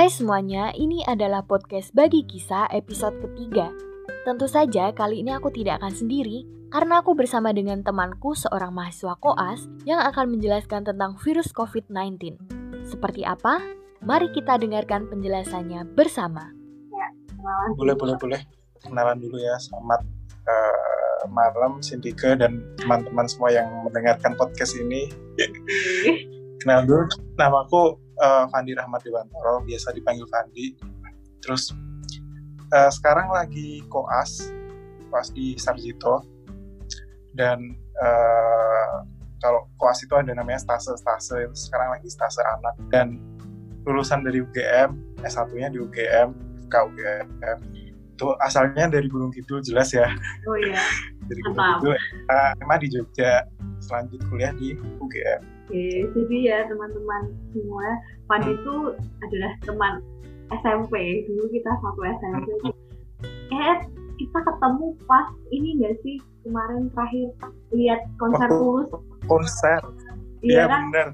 Hai semuanya, ini adalah podcast Bagi Kisah episode ketiga. Tentu saja kali ini aku tidak akan sendiri, karena aku bersama dengan temanku seorang mahasiswa koas yang akan menjelaskan tentang virus COVID-19. Seperti apa? Mari kita dengarkan penjelasannya bersama. Boleh, boleh, boleh. Kenalan dulu ya, selamat uh, malam Sindika dan teman-teman semua yang mendengarkan podcast ini. Kenal dulu, namaku uh, Fandi Rahmat Dewantoro, biasa dipanggil Fandi. Terus uh, sekarang lagi koas, koas di Sarjito. Dan uh, kalau koas itu ada namanya stase-stase, sekarang lagi stase anak. Dan lulusan dari UGM, S1-nya di UGM, KUGM. Itu asalnya dari Gunung Kidul jelas ya. Oh iya. dari Gunung Kidul, uh, emang di Jogja, selanjut kuliah di UGM Oke, jadi ya teman-teman semua, Pandi itu adalah teman SMP. Dulu kita satu SMP. Eh, kita ketemu pas ini gak sih kemarin terakhir lihat konser Tulus? Konser. Iya ya, kan? bener.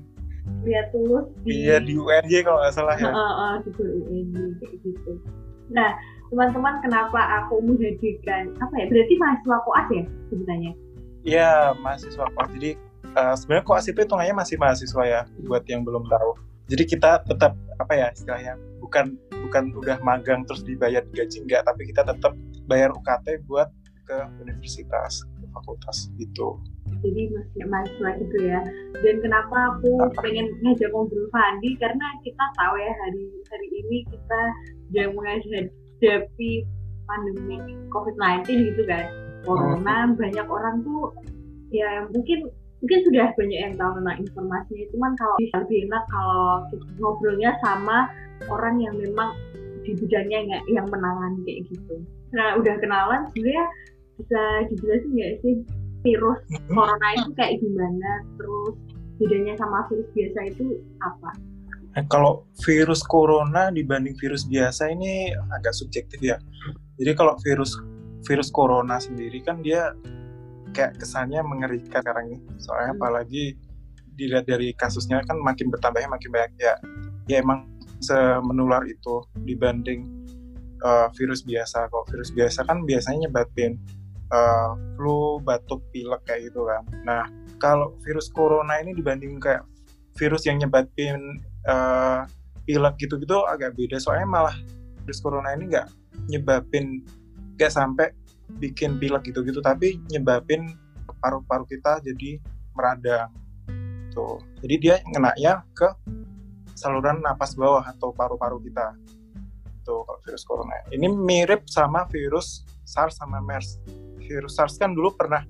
Lihat Tulus di Iya di UNJ kalau nggak salah ya. Uh, uh, di UNJ kayak gitu. Nah, teman-teman kenapa aku menghadirkan apa ya? Berarti mahasiswa koas ya sebenarnya? Iya, mahasiswa koas. Jadi uh, sebenarnya koas itu hitungannya masih mahasiswa ya buat yang belum tahu. Jadi kita tetap apa ya istilahnya bukan bukan udah magang terus dibayar gaji enggak tapi kita tetap bayar UKT buat ke universitas ke fakultas gitu. Jadi masih mahasiswa gitu ya. Dan kenapa aku apa? pengen ngajak ngobrol Fandi? Karena kita tahu ya hari hari ini kita sedang menghadapi pandemi COVID-19 gitu kan. Corona hmm. banyak orang tuh ya mungkin mungkin sudah banyak yang tahu tentang informasinya cuman kalau bisa lebih enak kalau ngobrolnya sama orang yang memang di bidangnya yang menangani kayak gitu. Nah udah kenalan sebenarnya bisa dijelasin nggak sih virus corona itu kayak gimana? Terus bedanya sama virus biasa itu apa? Nah, kalau virus corona dibanding virus biasa ini agak subjektif ya. Jadi kalau virus virus corona sendiri kan dia kayak kesannya mengerikan sekarang ini soalnya hmm. apalagi dilihat dari kasusnya kan makin bertambahnya makin banyak. Ya ya emang semenular itu dibanding uh, virus biasa. Kalau virus biasa kan biasanya nyebatin uh, flu batuk pilek kayak gitu kan. Nah kalau virus corona ini dibanding kayak virus yang nyebatin uh, pilek gitu-gitu agak beda. Soalnya malah virus corona ini nggak nyebabin nggak sampai bikin pilek gitu-gitu tapi nyebabin paru-paru kita jadi meradang. Tuh. Jadi dia ya ke saluran napas bawah atau paru-paru kita. Tuh kalau virus corona. Ini mirip sama virus SARS sama MERS. Virus SARS kan dulu pernah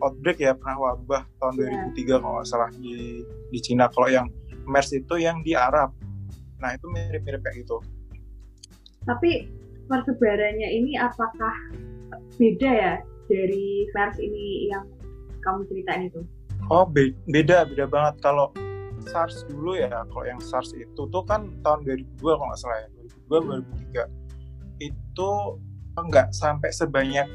outbreak ya pernah wabah tahun yeah. 2003 kalau nggak salah di di Cina. Kalau yang MERS itu yang di Arab. Nah itu mirip-mirip kayak gitu. Tapi persebarannya ini apakah beda ya dari MERS ini yang kamu ceritain itu? Oh be beda beda banget. Kalau SARS dulu ya kalau yang SARS itu tuh kan tahun 2002 kalau nggak salah ya 2002 2003 itu nggak sampai sebanyak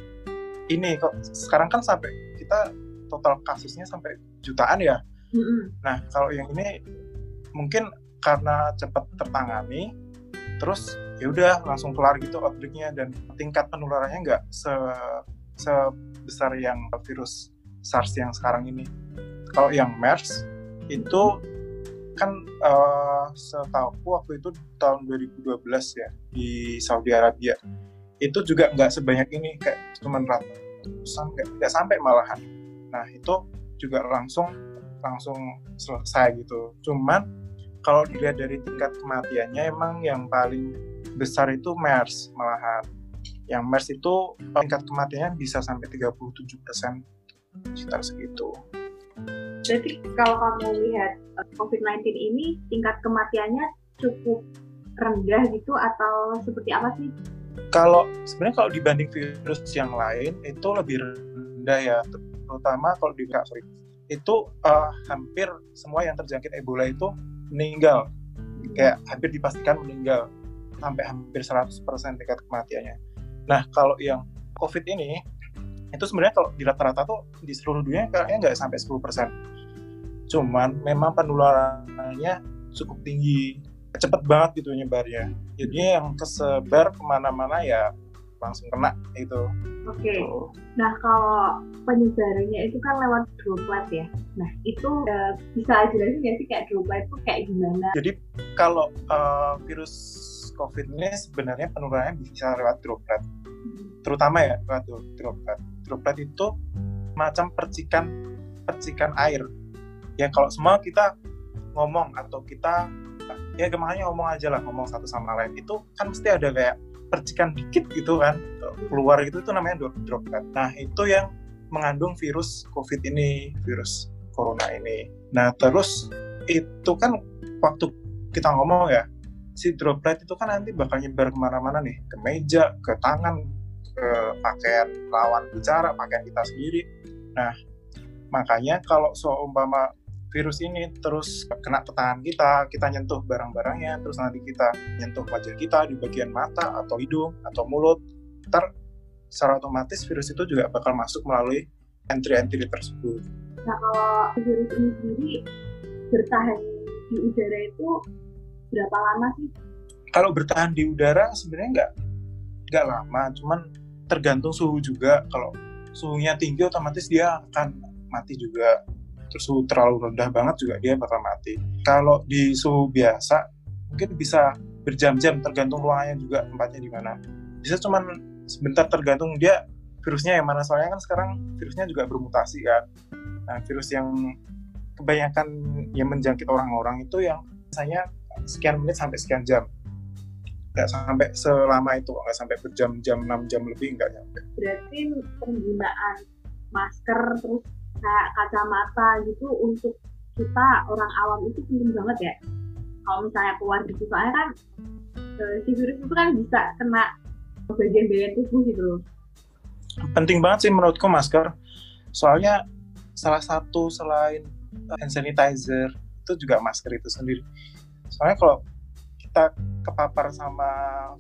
ini kok. Sekarang kan sampai kita total kasusnya sampai jutaan ya. Mm -hmm. nah kalau yang ini mungkin karena cepat tertangani terus ya udah langsung kelar gitu outbreaknya dan tingkat penularannya nggak se sebesar yang virus SARS yang sekarang ini. Kalau yang MERS itu kan uh, setahu waktu itu tahun 2012 ya di Saudi Arabia itu juga nggak sebanyak ini kayak cuma ratusan nggak sampai malahan. Nah itu juga langsung langsung selesai gitu. Cuman kalau dilihat dari tingkat kematiannya emang yang paling besar itu MERS malahan. Yang MERS itu tingkat kematiannya bisa sampai 37 persen, sekitar segitu. Jadi kalau kamu lihat eh, COVID-19 ini tingkat kematiannya cukup rendah gitu atau seperti apa sih? Kalau sebenarnya kalau dibanding virus yang lain itu lebih rendah ya, terutama kalau di Afrika itu uh, hampir semua yang terjangkit Ebola itu meninggal, kayak hampir dipastikan meninggal sampai hampir 100% tingkat kematiannya. Nah, kalau yang COVID ini, itu sebenarnya kalau di rata-rata tuh di seluruh dunia kayaknya nggak sampai 10%. Cuman memang penularannya cukup tinggi cepet banget gitu nyebarnya jadinya yang kesebar ke mana-mana ya langsung kena itu. Oke. Okay. nah kalau penyebarannya itu kan lewat droplet ya. Nah itu uh, bisa jelasin nggak sih kayak droplet itu kayak gimana? Jadi kalau uh, virus covid ini sebenarnya penularannya bisa lewat droplet. Hmm. terutama ya lewat droplet. Droplet itu macam percikan percikan air. Ya kalau semua kita ngomong atau kita ya makanya ngomong aja lah ngomong satu sama lain. Itu kan mesti ada kayak percikan dikit gitu kan keluar gitu itu namanya droplet nah itu yang mengandung virus covid ini virus corona ini. Nah terus itu kan waktu kita ngomong ya si droplet itu kan nanti bakal nyebar ke mana-mana nih ke meja ke tangan ke pakaian lawan bicara pakaian kita sendiri. Nah makanya kalau seumpama virus ini terus kena ke tangan kita, kita nyentuh barang-barangnya, terus nanti kita nyentuh wajah kita di bagian mata atau hidung atau mulut, ntar secara otomatis virus itu juga bakal masuk melalui entry-entry tersebut. Nah kalau virus ini sendiri bertahan di udara itu berapa lama sih? Kalau bertahan di udara sebenarnya nggak nggak lama, cuman tergantung suhu juga. Kalau suhunya tinggi otomatis dia akan mati juga suhu terlalu rendah banget juga dia bakal mati. Kalau di suhu biasa mungkin bisa berjam-jam tergantung ruangannya juga tempatnya di mana. Bisa cuman sebentar tergantung dia virusnya yang mana soalnya kan sekarang virusnya juga bermutasi kan. Nah, virus yang kebanyakan yang menjangkit orang-orang itu yang misalnya sekian menit sampai sekian jam nggak sampai selama itu nggak sampai berjam-jam 6 jam lebih nggak nyampe berarti penggunaan masker terus kayak kacamata gitu untuk kita orang awam itu penting banget ya. Kalau misalnya keluar gitu soalnya kan eh, si virus itu kan bisa kena bagian-bagian tubuh gitu loh. Penting banget sih menurutku masker. Soalnya salah satu selain hand sanitizer itu juga masker itu sendiri. Soalnya kalau kita kepapar sama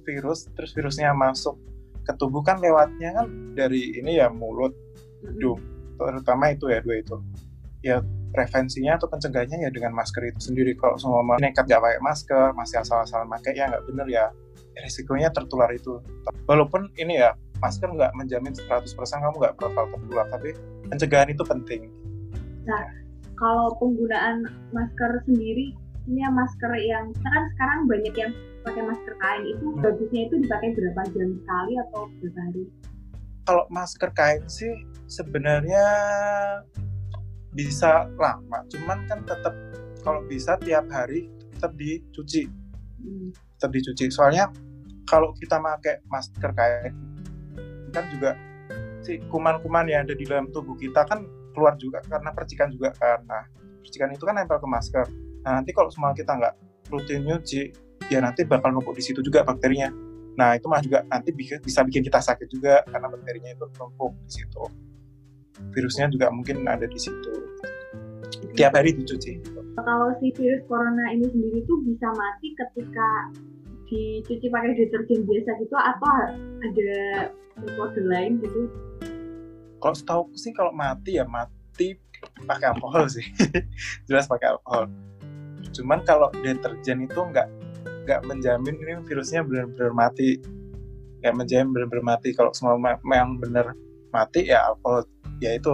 virus terus virusnya masuk ke tubuh kan lewatnya kan dari ini ya mulut hidung terutama itu ya dua itu. Ya prevensinya atau pencegahannya ya dengan masker itu sendiri. Kalau semua nekat nggak pakai masker masih asal-asalan pakai ya nggak bener ya. Risikonya tertular itu. Walaupun ini ya masker nggak menjamin 100% kamu nggak bakal tertular tapi pencegahan itu penting. Nah kalau penggunaan masker sendiri ini ya masker yang kan sekarang banyak yang pakai masker kain itu hmm. bagusnya itu dipakai berapa jam sekali atau berapa hari kalau masker kain sih sebenarnya bisa lama cuman kan tetap kalau bisa tiap hari tetap dicuci. Hmm. tetap dicuci. Soalnya kalau kita pakai masker kain kan juga si kuman-kuman yang ada di dalam tubuh kita kan keluar juga karena percikan juga kan. Nah percikan itu kan nempel ke masker. Nah nanti kalau semua kita nggak rutin nyuci ya nanti bakal numpuk di situ juga bakterinya Nah itu mah juga nanti bisa bikin kita sakit juga karena bakterinya itu numpuk di situ. Virusnya juga mungkin ada di situ. Tiap hari dicuci. Kalau si virus corona ini sendiri tuh bisa mati ketika dicuci pakai deterjen biasa gitu atau ada metode lain gitu? Kalau setahu sih kalau mati ya mati pakai alkohol sih. Jelas pakai alkohol. Cuman kalau deterjen itu nggak nggak menjamin ini virusnya benar-benar mati. Nggak menjamin benar-benar mati. Kalau semua yang benar mati ya alkohol ya itu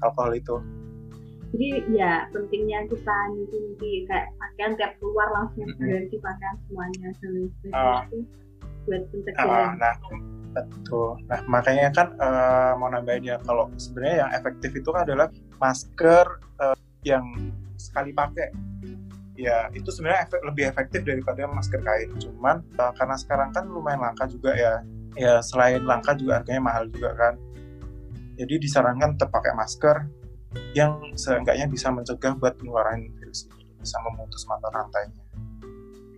alkohol itu. Jadi ya pentingnya kita nyuci kayak pakaian tiap keluar langsung mm -hmm. ganti pakaian semuanya dan uh, itu buat pencegahan. Uh, nah betul. Nah makanya kan uh, mau nambahin ya kalau sebenarnya yang efektif itu adalah masker uh, yang sekali pakai ya itu sebenarnya efek, lebih efektif daripada masker kain. Cuman uh, karena sekarang kan lumayan langka juga ya. Ya selain langka juga harganya mahal juga kan. Jadi disarankan tetap pakai masker yang seenggaknya bisa mencegah buat penularan virus ini bisa memutus mata rantainya.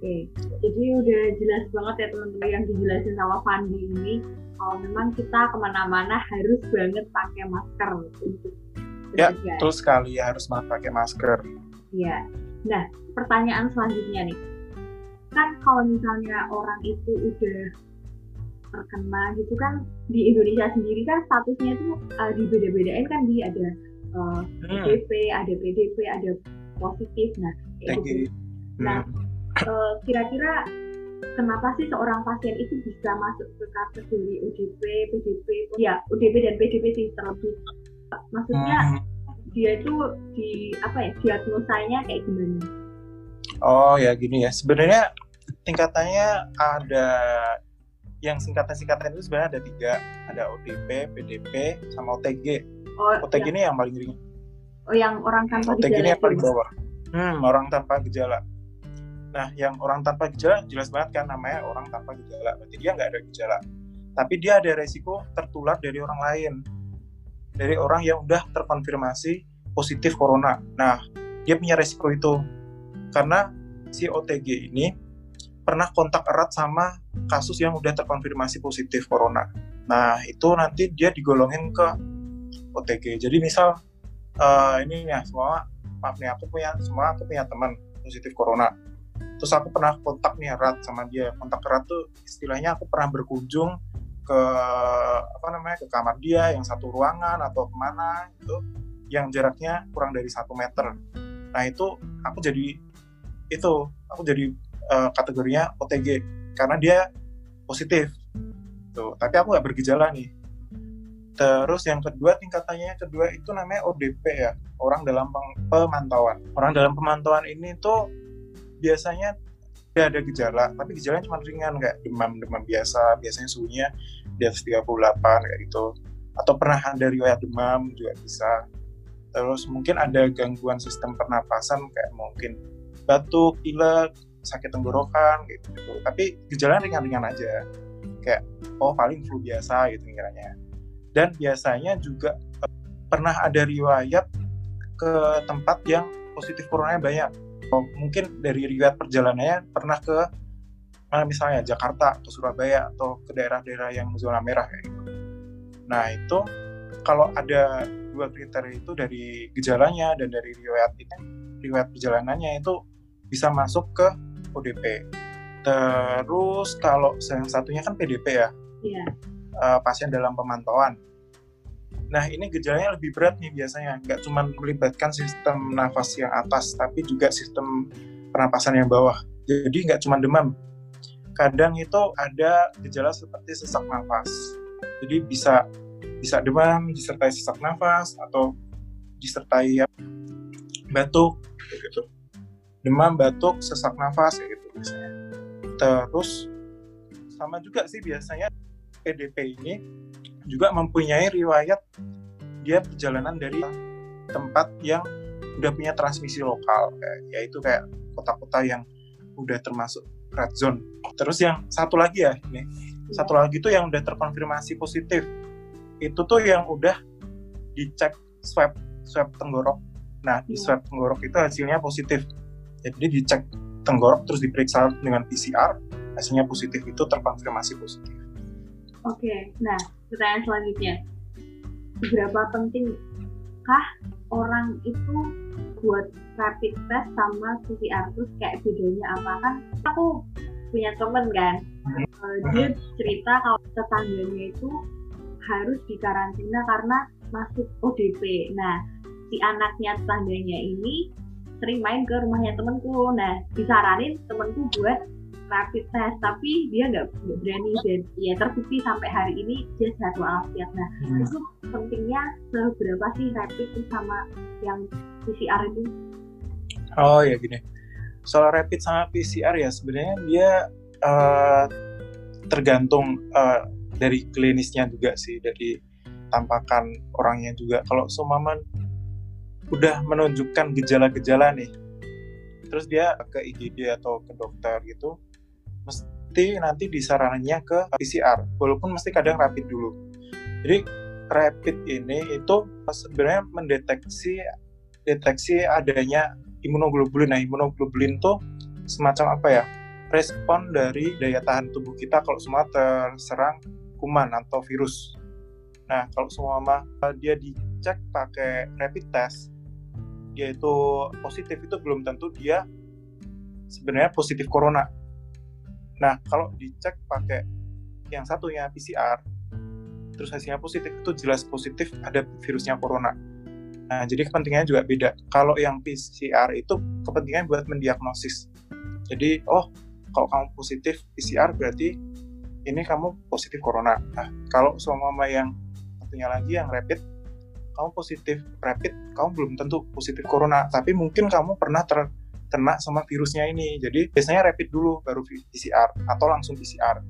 Oke, jadi udah jelas banget ya teman-teman yang dijelasin sama Fandi ini. Kalau memang kita ke mana-mana harus banget pakai masker untuk Ya, betul sekali ya harus pakai masker. Iya. Nah, pertanyaan selanjutnya nih. Kan kalau misalnya orang itu udah terkena gitu kan di Indonesia sendiri kan statusnya itu uh, dibeda-bedain kan di ada uh, hmm. Ada PDP, ada positif. Nah, kayak gitu. Nah, eh, kira-kira kenapa sih seorang pasien itu bisa masuk ke kategori ODP, PDP, ya ODP dan PDP sih terlebih. Maksudnya Hmm. Dia itu di apa ya diagnosanya kayak gimana? Oh ya gini ya. Sebenarnya tingkatannya ada yang singkatan-singkatan itu sebenarnya ada tiga. Ada ODP, PDP, sama OTG. Oh, OTG yang, ini yang paling ringan. oh yang orang tanpa OTG ini gejala yang paling bawah. Hmm, orang tanpa gejala. Nah, yang orang tanpa gejala jelas banget kan namanya orang tanpa gejala. Berarti dia nggak ada gejala. Tapi dia ada resiko tertular dari orang lain. Dari orang yang udah terkonfirmasi positif corona. Nah, dia punya resiko itu. Karena si OTG ini pernah kontak erat sama kasus yang udah terkonfirmasi positif corona. Nah, itu nanti dia digolongin ke OTG. Jadi misal eh, ini ya semua maaf nih aku punya semua aku punya teman positif corona terus aku pernah kontak nih erat sama dia kontak erat tuh istilahnya aku pernah berkunjung ke apa namanya ke kamar dia yang satu ruangan atau ke mana itu yang jaraknya kurang dari satu meter. Nah itu aku jadi itu aku jadi eh, kategorinya OTG karena dia positif. Tuh tapi aku nggak bergejala nih. Terus yang kedua tingkatannya kedua itu namanya ODP ya, orang dalam pemantauan. Orang dalam pemantauan ini tuh biasanya ada gejala, tapi gejalanya cuma ringan kayak demam-demam biasa, biasanya suhunya di atas 38 kayak gitu. Atau pernah ada riwayat demam juga bisa. Terus mungkin ada gangguan sistem pernapasan kayak mungkin batuk, pilek, sakit tenggorokan gitu, gitu. Tapi gejalanya ringan-ringan aja. Kayak oh paling flu biasa gitu kiranya dan biasanya juga eh, pernah ada riwayat ke tempat yang positif coronanya banyak. Mungkin dari riwayat perjalanannya pernah ke mana misalnya Jakarta atau Surabaya atau ke daerah-daerah yang zona merah kayak gitu. Nah itu kalau ada dua kriteria itu dari gejalanya dan dari riwayat itu riwayat perjalanannya itu bisa masuk ke ODP. Terus kalau yang satunya kan PDP ya, Iya. uh, pasien dalam pemantauan. Nah, ini gejalanya lebih berat nih biasanya. Nggak cuma melibatkan sistem nafas yang atas, tapi juga sistem pernapasan yang bawah. Jadi nggak cuma demam. Kadang itu ada gejala seperti sesak nafas. Jadi bisa bisa demam disertai sesak nafas atau disertai ya, batuk gitu. Demam, batuk, sesak nafas gitu biasanya. Terus sama juga sih biasanya PDP ini juga mempunyai riwayat dia perjalanan dari tempat yang udah punya transmisi lokal kayak yaitu kayak kota-kota yang udah termasuk red zone. Terus yang satu lagi ya ini satu lagi tuh yang udah terkonfirmasi positif itu tuh yang udah dicek swab swab tenggorok. Nah di Iya. swab tenggorok itu hasilnya positif. Jadi dicek tenggorok terus diperiksa dengan PCR hasilnya positif itu terkonfirmasi positif. Oke, nah pertanyaan selanjutnya, seberapa pentingkah orang itu buat rapid test sama PCR terus kayak bedanya apa kan? Aku punya temen kan, eh, dia cerita kalau tetangganya itu harus dikarantina karena masuk ODP. Nah, si anaknya tetangganya ini sering main ke rumahnya temenku. Nah, disaranin temenku buat rapid test tapi dia nggak berani dan ya terbukti sampai hari ini dia sehat walafiat. Nah itu pentingnya seberapa sih rapid itu sama yang PCR itu? Oh ya gini, soal rapid sama PCR ya sebenarnya dia eh, tergantung eh, dari klinisnya juga sih, dari tampakan orangnya juga. Kalau seumpama udah menunjukkan gejala-gejala nih, terus dia ke IGD atau ke dokter gitu, mesti nanti disarankannya ke PCR, walaupun mesti kadang rapid dulu. Jadi rapid ini itu sebenarnya mendeteksi deteksi adanya imunoglobulin. Nah, imunoglobulin tuh semacam apa ya? Respon dari daya tahan tubuh kita kalau semua terserang kuman atau virus. Nah, kalau semua dia dicek pakai rapid test, yaitu positif itu belum tentu dia sebenarnya positif corona. Nah, kalau dicek pakai yang satunya PCR, terus hasilnya positif itu jelas positif ada virusnya corona. Nah, jadi kepentingannya juga beda. Kalau yang PCR itu kepentingannya buat mendiagnosis. Jadi oh kalau kamu positif PCR berarti ini kamu positif corona. Nah kalau semua yang satunya lagi yang rapid kamu positif rapid, kamu belum tentu positif corona, tapi mungkin kamu pernah terkena sama virusnya ini. Jadi biasanya rapid dulu baru PCR atau langsung PCR.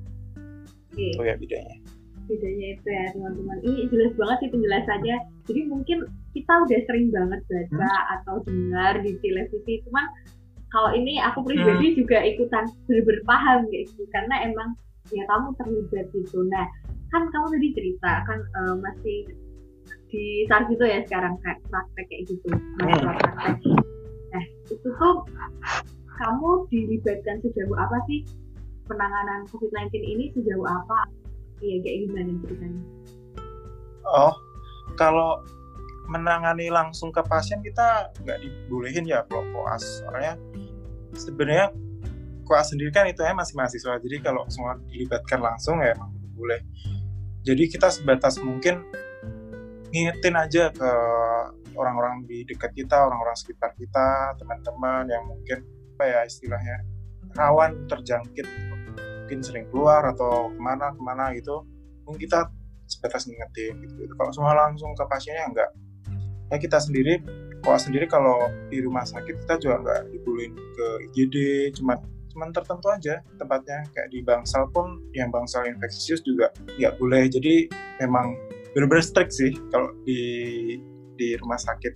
Oke. Itu ya bedanya. Bedanya itu ya teman-teman. Ini jelas banget sih penjelasannya. Jadi mungkin kita udah sering banget baca hmm. atau dengar di televisi, cuman kalau ini aku pribadi hmm. juga ikutan berpaham kayak gitu karena emang ya kamu terlibat gitu. Nah, kan kamu tadi cerita kan uh, masih di saat itu ya sekarang kayak praktek kayak gitu hmm. praktek nah itu tuh kamu dilibatkan sejauh apa sih? Penanganan COVID-19 ini sejauh apa? Iya kayak gimana ceritanya? Oh kalau menangani langsung ke pasien kita nggak dibolehin ya kalau koas. Soalnya sebenarnya koas sendiri kan itu ya masih mahasiswa. Jadi kalau semua dilibatkan langsung ya emang boleh. Jadi kita sebatas mungkin ngingetin aja ke orang-orang di dekat kita, orang-orang sekitar kita, teman-teman yang mungkin apa ya istilahnya rawan terjangkit, mungkin sering keluar atau ke mana ke mana gitu, mungkin kita sebatas ngingetin gitu. Kalau semua langsung ke pasiennya enggak. Ya kita sendiri, kalau sendiri kalau di rumah sakit kita juga enggak dibolehin ke IGD, cuma cuman tertentu aja tempatnya kayak di bangsal pun yang bangsal infeksius juga nggak boleh jadi memang benar-benar strict sih kalau di di rumah sakit.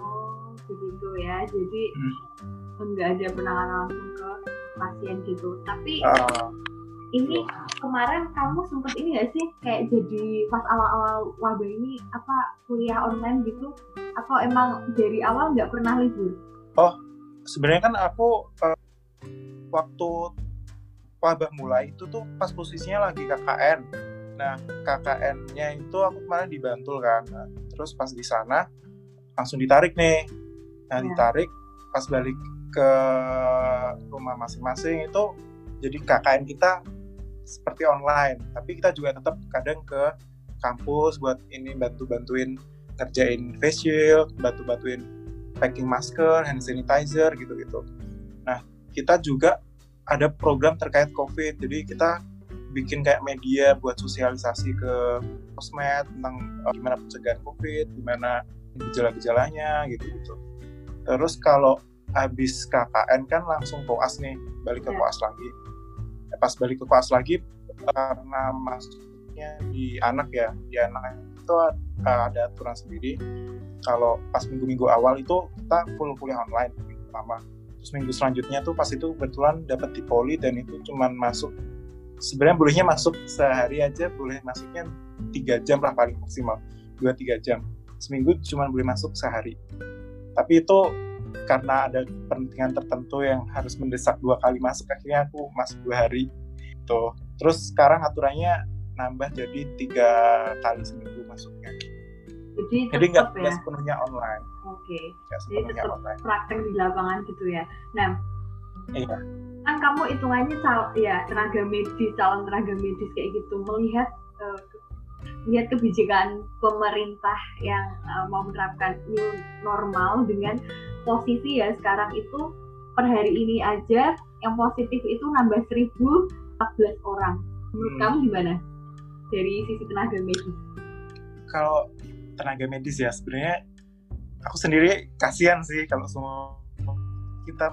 Oh begitu ya, jadi hmm. enggak ada penanganan langsung ke pasien gitu. Tapi uh, ini kemarin kamu sempat ini gak sih kayak jadi pas awal-awal wabah ini apa kuliah online gitu? Atau emang dari awal nggak pernah libur? Oh sebenarnya kan aku uh, waktu wabah mulai itu tuh pas posisinya lagi KKN Nah, KKN-nya itu aku kemarin dibantu kan. Nah, terus pas di sana langsung ditarik nih. Nah, ya. ditarik pas balik ke rumah masing-masing itu jadi KKN kita seperti online, tapi kita juga tetap kadang ke kampus buat ini bantu-bantuin ngerjain face shield, bantu-bantuin packing masker, hand sanitizer gitu-gitu. Nah, kita juga ada program terkait COVID, jadi kita bikin kayak media buat sosialisasi ke sosmed tentang uh, gimana pencegahan COVID, gimana gejala-gejalanya gitu-gitu. Terus kalau habis KKN kan langsung koas nih, balik ke ya. koas lagi. Ya, pas balik ke koas lagi karena masuknya di anak ya, di anak itu uh, ada aturan sendiri. Kalau pas minggu-minggu awal itu kita full kuliah online minggu pertama. Terus minggu selanjutnya tuh pas itu kebetulan dapat di poli dan itu cuman masuk sebenarnya bolehnya masuk sehari aja boleh masuknya tiga jam lah paling maksimal. Dua tiga jam. Seminggu cuma boleh masuk sehari. Tapi itu karena ada pentingan tertentu yang harus mendesak dua kali masuk akhirnya aku masuk dua hari. Tuh. Terus sekarang aturannya nambah jadi tiga kali seminggu masuknya. Jadi jadi nggak ya? sepenuhnya online. Oke. Okay. jadi tetap online. praktek di lapangan gitu ya? Nah iya kan kamu hitungannya cal ya tenaga medis calon tenaga medis kayak gitu melihat uh, lihat kebijakan pemerintah yang uh, mau menerapkan new normal dengan posisi ya sekarang itu per hari ini aja yang positif itu nambah 1014 orang. Menurut hmm. kamu gimana dari sisi tenaga medis? Kalau tenaga medis ya sebenarnya aku sendiri kasihan sih kalau semua kita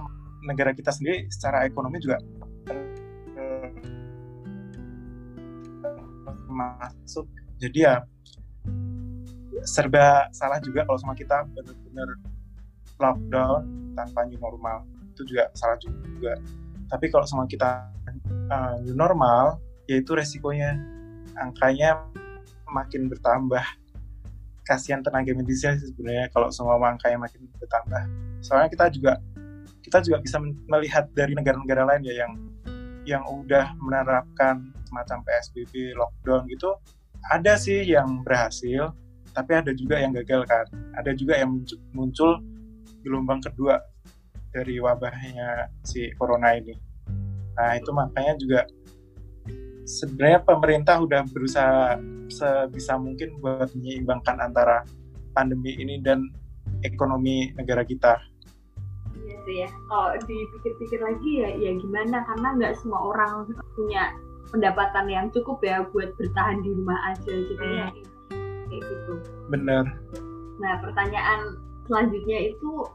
negara kita sendiri secara ekonomi juga eh, masuk. Jadi ya serba salah juga kalau sama kita benar-benar lockdown tanpa new normal. Itu juga salah juga. Tapi kalau sama kita uh, new normal yaitu resikonya. Angkanya makin bertambah. Kasihan tenaga medisnya sebenarnya kalau semua angkanya makin bertambah. Soalnya kita juga kita juga bisa melihat dari negara-negara lain ya yang yang udah menerapkan semacam PSBB, lockdown gitu, ada sih yang berhasil, tapi ada juga yang gagal kan. Ada juga yang muncul gelombang kedua dari wabahnya si corona ini. Nah itu makanya juga sebenarnya pemerintah udah berusaha sebisa mungkin buat menyeimbangkan antara pandemi ini dan ekonomi negara kita sih ya. Kalau dipikir-pikir lagi ya ya gimana? Karena nggak semua orang punya pendapatan yang cukup ya buat bertahan di rumah aja jadinya Hmm. kayak gitu. Bener nah pertanyaan selanjutnya itu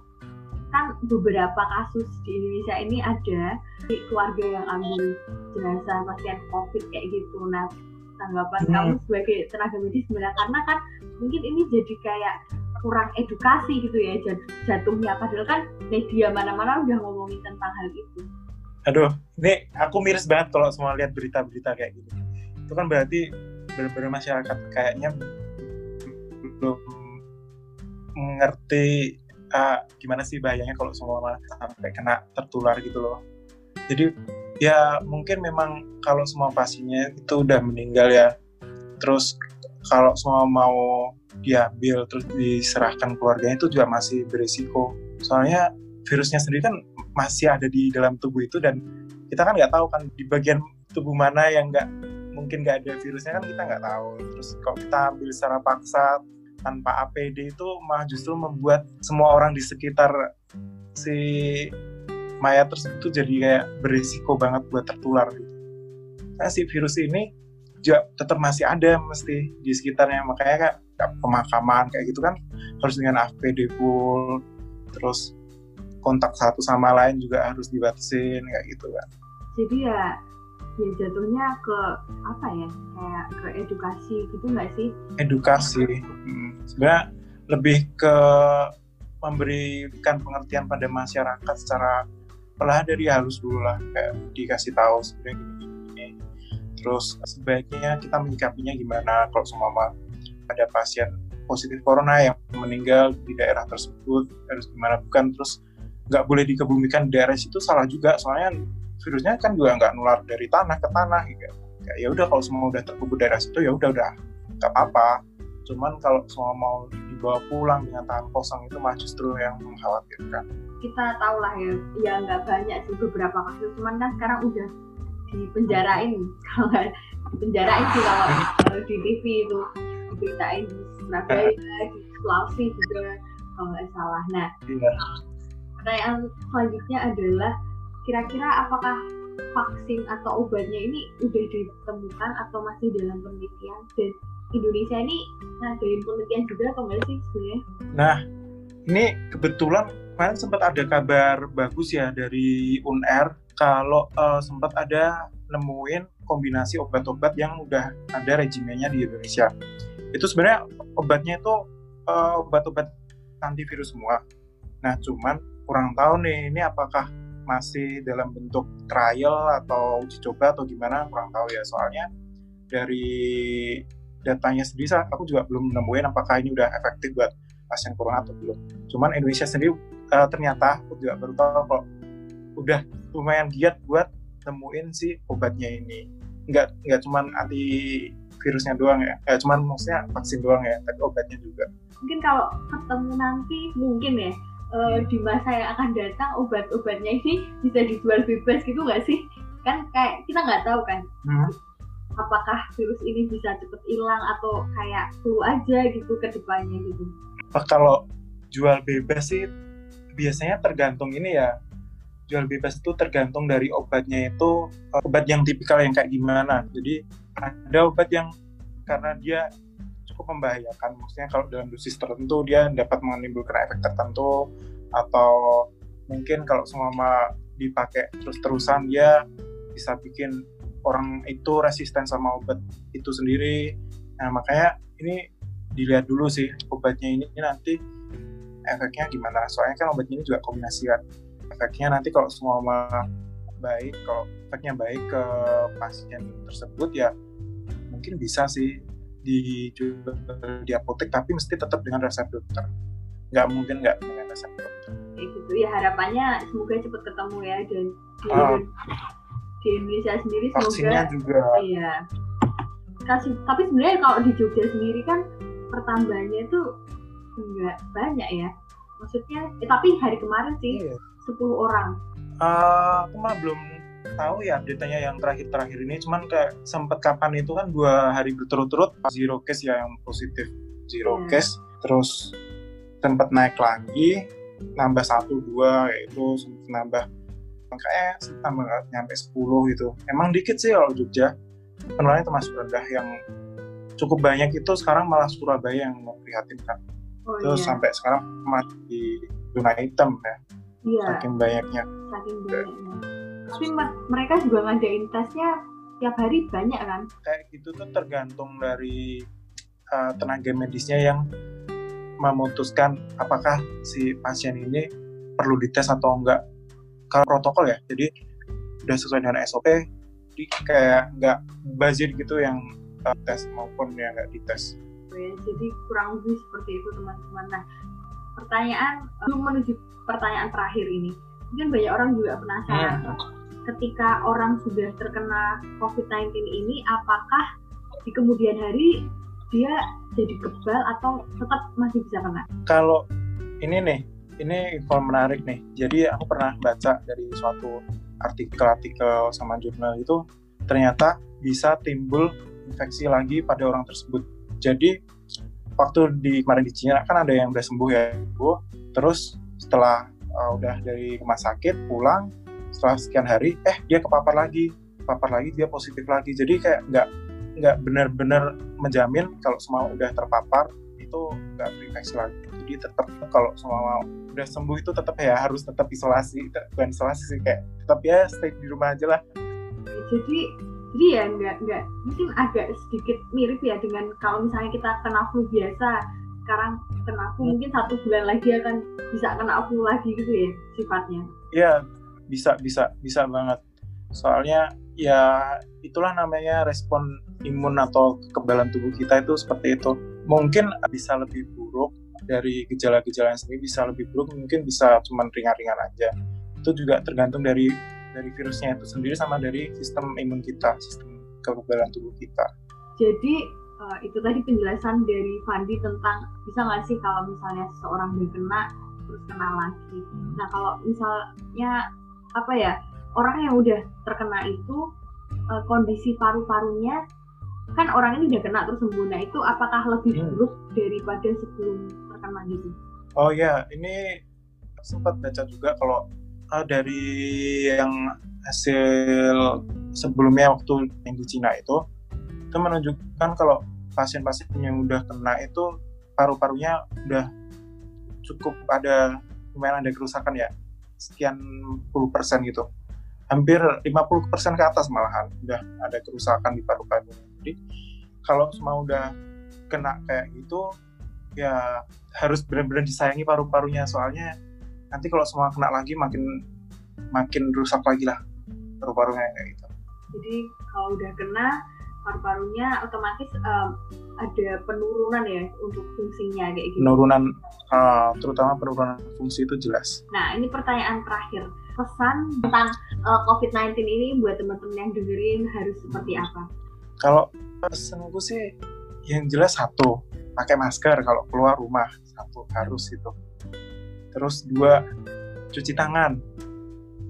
kan beberapa kasus di Indonesia ini ada di keluarga yang ambil jenazah pasien COVID kayak gitu. Nah tanggapan Hmm. kamu sebagai tenaga medis gimana? Karena kan mungkin ini jadi kayak kurang edukasi gitu ya jat- jatuhnya. Padahal kan media mana-mana udah ngomongin tentang hal itu. Aduh ini aku miris banget kalau semua lihat berita-berita kayak gitu itu kan berarti benar-benar masyarakat kayaknya belum mengerti ah, gimana sih bahayanya kalau semua sampai kena tertular gitu loh. Jadi ya mungkin memang kalau semua pasiennya itu udah meninggal ya terus kalau semua mau diambil terus diserahkan keluarganya itu juga masih berisiko. Soalnya virusnya sendiri kan masih ada di dalam tubuh itu dan kita kan nggak tahu kan di bagian tubuh mana yang nggak mungkin nggak ada virusnya kan kita nggak tahu. Terus kalau kita ambil secara paksa tanpa APD itu malah justru membuat semua orang di sekitar si mayat tersebut tuh jadi kayak berisiko banget buat tertular gitu. Nah si virus ini juga tetap masih ada mesti di sekitarnya. Makanya kayak pemakaman kayak gitu kan harus dengan APD full terus kontak satu sama lain juga harus dibatasin kayak gitu kan. Jadi ya ya jatuhnya ke apa ya kayak ke edukasi gitu nggak sih? Edukasi hmm, sebenarnya lebih ke memberikan pengertian pada masyarakat secara perlahan dari halus dulu lah kayak dikasih tahu sebenarnya gini, gini terus sebaiknya kita menyikapinya gimana kalau semua ada pasien positif corona yang meninggal di daerah tersebut harus gimana? Bukan terus nggak boleh dikebumikan di daerah situ salah juga. Soalnya virusnya kan juga nggak nular dari tanah ke tanah gitu. Kayak ya udah kalau semua udah terkubur daerah situ ya udah udah nggak apa-apa. Cuman kalau semua mau dibawa pulang dengan tangan kosong itu mah justru yang mengkhawatirkan. Kita tahu lah ya ya nggak banyak sih beberapa kasus. Cuman kan sekarang udah dipenjarain. Kalau nggak dipenjarain sih kalau di TV itu diberitain di Surabaya di Sulawesi juga kalau nggak salah nah Iya. pertanyaan selanjutnya adalah kira-kira apakah vaksin atau obatnya ini udah ditemukan atau masih dalam penelitian dan Indonesia ini ngadain penelitian juga atau enggak sih sebenarnya? Nah, ini kebetulan kemarin sempat ada kabar bagus ya dari UNR kalau eh, sempat ada nemuin kombinasi obat-obat yang udah ada regimennya di Indonesia. Itu sebenarnya obatnya itu eh, obat-obat antivirus semua. Nah, cuman kurang tahu nih ini apakah masih dalam bentuk trial atau uji coba atau gimana kurang tahu ya soalnya dari datanya sendiri aku juga belum nemuin apakah ini udah efektif buat pasien corona atau belum. Cuman Indonesia sendiri uh, ternyata aku juga baru tahu kalau udah lumayan giat buat nemuin si obatnya ini. Nggak nggak cuman anti virusnya doang ya, nggak cuman maksudnya vaksin doang ya, tapi obatnya juga. Mungkin kalau ketemu nanti mungkin ya eh, di masa yang akan datang obat-obatnya ini bisa dijual bebas gitu nggak sih? Kan kayak kita nggak tahu kan Hmm. apakah virus ini bisa cepet hilang atau kayak flu aja gitu ke depannya gitu. Kalau jual bebas sih biasanya tergantung ini ya. Jual bebas itu tergantung dari obatnya itu uh, obat yang tipikal yang kayak gimana. Jadi ada obat yang karena dia cukup membahayakan, maksudnya kalau dalam dosis tertentu dia dapat menimbulkan efek tertentu atau mungkin kalau semua dipakai terus-terusan dia bisa bikin orang itu resisten sama obat itu sendiri. Nah makanya ini dilihat dulu sih obatnya ini nanti efeknya gimana soalnya kan obat ini juga kombinasi kan efeknya nanti kalau semua baik kalau efeknya baik ke pasien tersebut ya mungkin bisa sih dijual di apotek tapi mesti tetap dengan resep dokter nggak mungkin nggak dengan resep dokter gitu ya harapannya semoga cepet ketemu ya dan di, Ah. di Indonesia sendiri vaksinnya semoga juga Iya. Kasih, tapi sebenarnya kalau di Jogja sendiri kan pertambahannya itu enggak banyak ya. Maksudnya, eh, tapi hari kemarin sih Iya. 10 orang. Eh, aku mah belum tahu ya update-nya yang terakhir-terakhir ini. Cuman kayak sempet kapan itu kan dua hari berturut-turut zero case ya yang positif zero Hmm. case. Terus sempat naik lagi nambah satu dua itu nambah. Kayak tambah nyampe 10 gitu. Emang dikit sih kalau Jogja. Penularannya termasuk rendah. Yang cukup banyak itu sekarang malah Surabaya yang memprihatinkan Oh, terus iya. sampai sekarang masih di zona hitam ya Iya, saking banyaknya saking banyaknya. Tapi me- mereka juga ngadain tesnya tiap hari banyak kan? kayak gitu tuh tergantung dari uh, tenaga medisnya yang memutuskan apakah si pasien ini perlu dites atau enggak kalau protokol ya jadi udah sesuai dengan SOP jadi kayak nggak bazir gitu yang uh, tes maupun yang nggak dites Ya, jadi kurang lebih seperti itu teman-teman. Nah, pertanyaan belum menuju pertanyaan terakhir ini. Mungkin banyak orang juga penasaran. Ketika orang sudah terkena COVID-19 ini, apakah di kemudian hari dia jadi kebal atau tetap masih bisa kena? kalau ini nih ini info menarik nih jadi aku pernah baca dari suatu artikel-artikel sama jurnal itu ternyata bisa timbul infeksi lagi pada orang tersebut jadi waktu di kemarin di Cina kan ada yang udah sembuh ya Bu. terus setelah uh, udah dari rumah sakit pulang setelah sekian hari eh dia kepapar lagi. Kepapar lagi dia positif lagi. Jadi kayak nggak nggak benar-benar menjamin kalau semua udah terpapar itu nggak terinfeksi lagi. Jadi tetap kalau semua udah sembuh itu tetap ya harus tetap isolasi bukan isolasi sih kayak tetap ya stay di rumah aja lah. Jadi jadi ya nggak nggak mungkin agak sedikit mirip ya dengan kalau misalnya kita kena flu biasa. Sekarang kena flu mungkin satu bulan lagi akan bisa kena flu lagi gitu ya sifatnya. Ya bisa bisa bisa banget. Soalnya ya itulah namanya respon imun atau kekebalan tubuh kita itu seperti itu. Mungkin bisa lebih buruk dari gejala-gejala yang sendiri bisa lebih buruk mungkin bisa cuman ringan-ringan aja. Itu juga tergantung dari dari virusnya itu sendiri sama dari sistem imun kita sistem kekebalan tubuh kita. Jadi eh, itu tadi penjelasan dari Fandi tentang bisa nggak sih kalau misalnya seseorang udah kena terus kena lagi? Nah kalau misalnya apa ya orang yang udah terkena itu eh, kondisi paru-parunya kan orang ini udah kena terus sembuh. Nah itu apakah lebih Hmm. buruk daripada sebelum terkena gitu? Oh ya, ini sempat baca juga kalau ah, dari yang hasil sebelumnya waktu yang di Cina itu itu menunjukkan kalau pasien-pasien yang udah kena itu paru-parunya udah cukup ada lumayan ada kerusakan ya sekian puluh persen gitu. Hampir 50 persen ke atas malahan udah ada kerusakan di paru-paru. Jadi kalau semua udah kena kayak gitu ya harus benar-benar disayangi paru-parunya. Soalnya nanti kalau semua kena lagi makin makin rusak lagi lah paru-parunya kayak gitu. jadi kalau udah kena paru-parunya otomatis em, ada penurunan ya untuk fungsinya kayak gitu Penurunan uh, terutama penurunan fungsi itu jelas. Nah, ini pertanyaan terakhir. Pesan tentang uh, COVID-19 ini buat teman-teman yang dengerin harus seperti apa? Kalau pesanku sih yang jelas satu pakai masker kalau keluar rumah satu harus itu. Terus dua cuci tangan.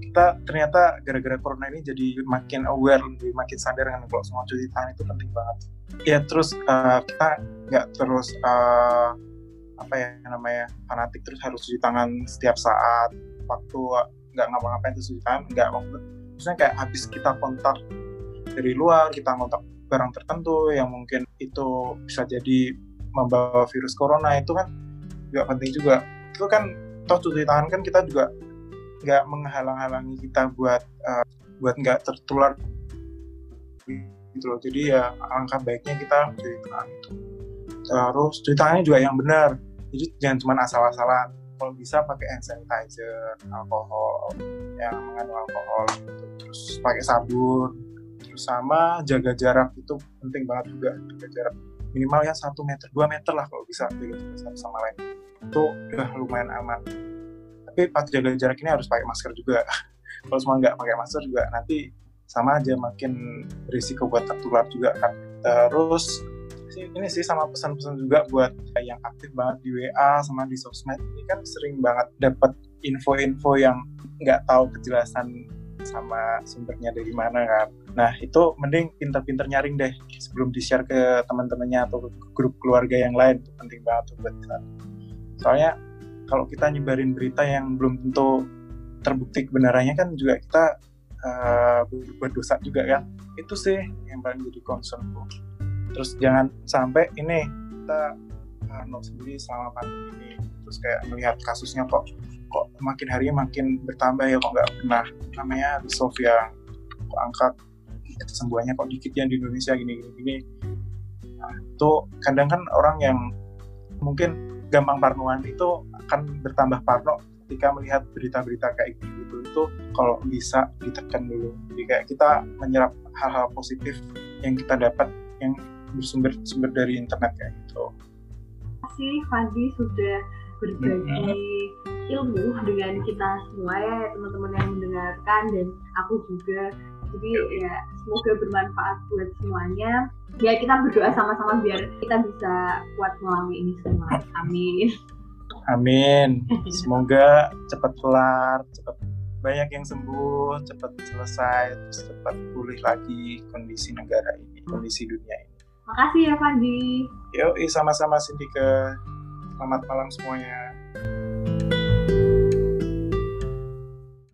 Kita ternyata gara-gara corona ini jadi makin aware, lebih makin sadar kan kalau semua cuci tangan itu penting banget. Ya terus uh, kita nggak terus uh, apa ya namanya fanatik terus harus cuci tangan setiap saat waktu nggak ngapa-ngapain terus cuci tangan nggak maksudnya kayak habis kita kontak dari luar kita kontak barang tertentu yang mungkin itu bisa jadi membawa virus corona itu kan juga penting juga itu kan toh cuci tangan kan kita juga nggak menghalang-halangi kita buat uh, buat nggak tertular gitu loh. Jadi ya alangkah baiknya kita cuci tangan itu. Terus cuci tangannya juga yang benar. Jadi jangan cuma asal-asalan. Kalau bisa pakai hand sanitizer alkohol yang mengandung alkohol gitu. terus pakai sabun. Terus sama jaga jarak itu penting banget juga. Jaga jarak minimal ya satu meter dua meter lah kalau bisa. Jaga jarak sama lain itu udah lumayan aman tapi pas jaga jarak ini harus pakai masker juga. Kalau semua nggak pakai masker juga nanti sama aja makin risiko buat tertular juga kan. Terus ini sih sama pesan-pesan juga buat yang aktif banget di WA sama di sosmed. Ini kan sering banget dapat info-info yang nggak tahu kejelasan sama sumbernya dari mana kan. Nah itu mending pinter-pinter nyaring deh sebelum di-share ke teman-temannya atau ke grup keluarga yang lain. Itu penting banget buat kita. Soalnya kalau kita nyebarin berita yang belum tentu terbukti kebenarannya kan juga kita uh, berbuat dosa juga kan. Itu sih yang paling jadi concernku terus jangan sampai ini kita uh, sendiri selama pandemi ini. Terus kayak melihat kasusnya kok kok makin harinya makin bertambah ya kok nggak pernah namanya resolve ya kok angka kesembuhannya kok dikit ya di Indonesia gini gini gini. Nah, itu kadang kan orang yang mungkin gampang parnoan itu akan bertambah parno ketika melihat berita-berita kayak gitu itu kalau bisa ditekan dulu jadi kayak kita menyerap hal-hal positif yang kita dapat yang bersumber sumber dari internet kayak gitu. Terima kasih Fadi sudah berbagi mm-hmm. ilmu dengan kita semua ya teman-teman yang mendengarkan dan aku juga jadi ya semoga bermanfaat buat semuanya ya kita berdoa sama-sama biar kita bisa kuat melalui ini semua. Amin. Amin. Semoga cepat kelar cepat banyak yang sembuh cepat selesai terus cepat pulih lagi kondisi negara ini kondisi dunia ini. Makasih ya Fandi. Yuk sama-sama Sindika. Selamat malam semuanya